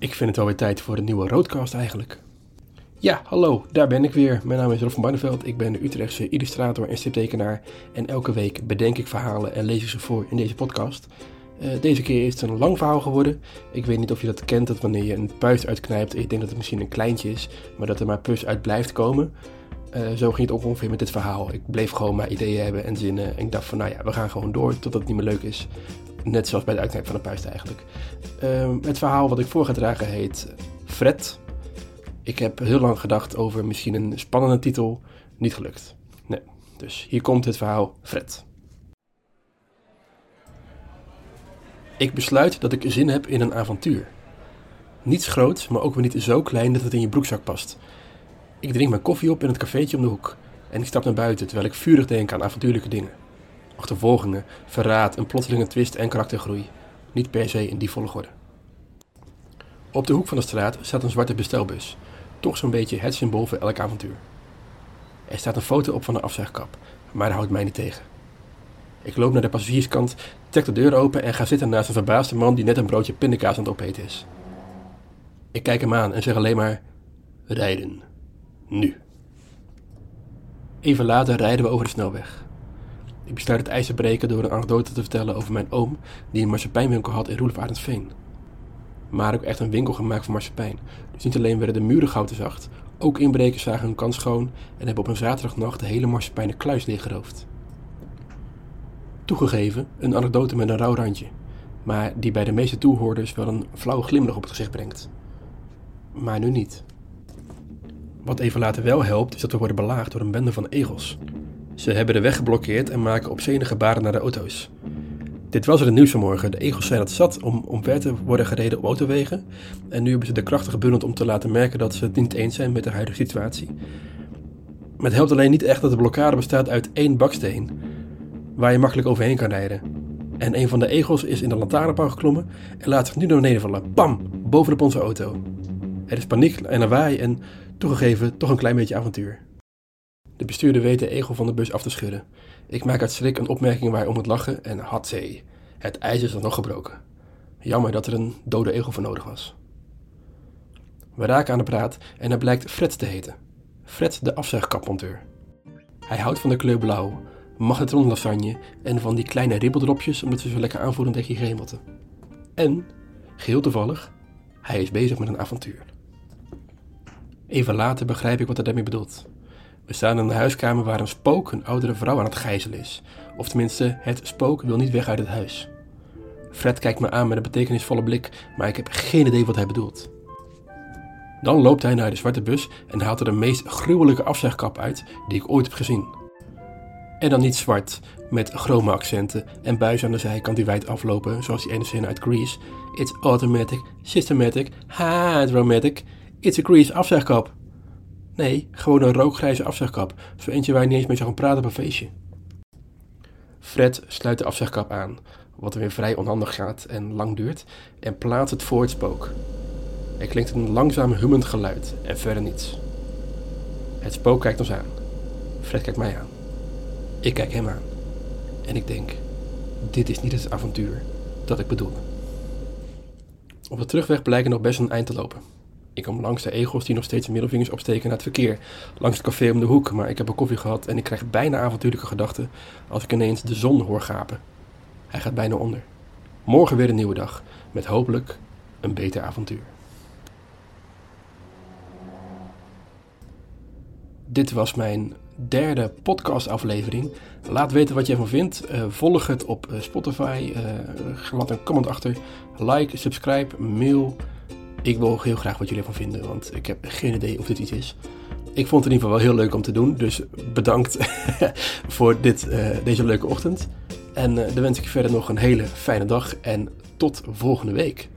Ik vind het alweer tijd voor een nieuwe roadcast eigenlijk. Ja, hallo, daar ben ik weer. Mijn naam is Rolf van Barneveld. Ik ben de Utrechtse illustrator en striptekenaar. En elke week bedenk ik verhalen en lees ik ze voor in deze podcast. Uh, deze keer is het een lang verhaal geworden. Ik weet niet of je dat kent, dat wanneer je een puist uitknijpt, ik denk dat het misschien een kleintje is, maar dat er maar pus uit blijft komen. Uh, zo ging het ook ongeveer met dit verhaal. Ik bleef gewoon maar ideeën hebben en zinnen. En ik dacht van, nou ja, we gaan gewoon door totdat het niet meer leuk is. Net zoals bij de uitknijp van de puist eigenlijk. Uh, het verhaal wat ik voor ga dragen heet Fred. Ik heb heel lang gedacht over misschien een spannende titel. Niet gelukt. Nee. Dus hier komt het verhaal Fred. Ik besluit dat ik zin heb in een avontuur. Niets groots, maar ook weer niet zo klein dat het in je broekzak past. Ik drink mijn koffie op in het cafeetje om de hoek en ik stap naar buiten terwijl ik vurig denk aan avontuurlijke dingen. Achtervolgingen, verraad, een plotselinge twist en karaktergroei. Niet per se in die volgorde. Op de hoek van de straat staat een zwarte bestelbus. Toch zo'n beetje het symbool voor elk avontuur. Er staat een foto op van een afzegkap, maar dat houdt mij niet tegen. Ik loop naar de passagierskant, trek de deur open en ga zitten naast een verbaasde man die net een broodje pindakaas aan het opeten is. Ik kijk hem aan en zeg alleen maar: rijden. Nu. Even later rijden we over de snelweg. Ik besluit het ijs breken door een anekdote te vertellen over mijn oom die een marsepeinwinkel had in Roelof Veen. Maar ook echt een winkel gemaakt van marsepein. Dus niet alleen werden de muren gouden zacht, ook inbrekers zagen hun kans schoon en hebben op een zaterdagnacht de hele marsepeinen kluis leeggeroofd. Toegegeven, een anekdote met een rauw randje, maar die bij de meeste toehoorders wel een flauwe glimlach op het gezicht brengt. Maar nu niet. Wat even later wel helpt, is dat we worden belaagd door een bende van egels. Ze hebben de weg geblokkeerd en maken opzene gebaren naar de auto's. Dit was er het nieuws vanmorgen. De egels zijn het zat om omver te worden gereden op autowegen. En nu hebben ze de krachten gebundeld om te laten merken dat ze het niet eens zijn met de huidige situatie. Maar het helpt alleen niet echt dat de blokkade bestaat uit één baksteen, waar je makkelijk overheen kan rijden. En een van de egels is in de lantaarnpaal geklommen en laat zich nu naar beneden vallen. Bam! Bovenop onze auto. Er is paniek en lawaai en toegegeven toch een klein beetje avontuur. De bestuurder weet de egel van de bus af te schudden. Ik maak uit schrik een opmerking waar hij om moet lachen en hatzee. Het ijs is er nog gebroken. Jammer dat er een dode egel voor nodig was. We raken aan de praat en hij blijkt Fred te heten. Fred de afzegkapmonteur. Hij houdt van de kleur blauw, magnetron lasagne en van die kleine ribbeldropjes omdat ze zo lekker aanvoelen tegen je gehemelte. En, geheel toevallig, hij is bezig met een avontuur. Even later begrijp ik wat hij daarmee bedoelt. We staan in de huiskamer waar een spook een oudere vrouw aan het gijzelen is. Of tenminste, het spook wil niet weg uit het huis. Fred kijkt me aan met een betekenisvolle blik, maar ik heb geen idee wat hij bedoelt. Dan loopt hij naar de zwarte bus en haalt er de meest gruwelijke afzegkap uit die ik ooit heb gezien. En dan niet zwart, met chrome accenten en buizen aan de zijkant die wijd aflopen, zoals die ene zin uit Grease. It's automatic, systematic, hydromatic, it's a Grease afzegkap. Nee, gewoon een rookgrijze afzegkap. Zo eentje waar je niet eens mee zou gaan praten op een feestje. Fred sluit de afzegkap aan, wat weer vrij onhandig gaat en lang duurt, en plaatst het voor het spook. Er klinkt een langzaam hummend geluid en verder niets. Het spook kijkt ons aan. Fred kijkt mij aan. Ik kijk hem aan. En ik denk, dit is niet het avontuur dat ik bedoelde. Op de terugweg blijken nog best een eind te lopen. Ik kom langs de egels die nog steeds middelvingers opsteken naar het verkeer. Langs het café om de hoek, maar ik heb een koffie gehad en ik krijg bijna avontuurlijke gedachten als ik ineens de zon hoor gapen. Hij gaat bijna onder. Morgen weer een nieuwe dag, met hopelijk een beter avontuur. Dit was mijn derde podcastaflevering. Laat weten wat je ervan vindt. Uh, volg het op uh, Spotify. Uh, laat een comment achter. Like, subscribe, mail. Ik wil heel graag wat jullie ervan vinden, want ik heb geen idee of dit iets is. Ik vond het in ieder geval wel heel leuk om te doen, dus bedankt voor dit, deze leuke ochtend. En dan wens ik je verder nog een hele fijne dag en tot volgende week.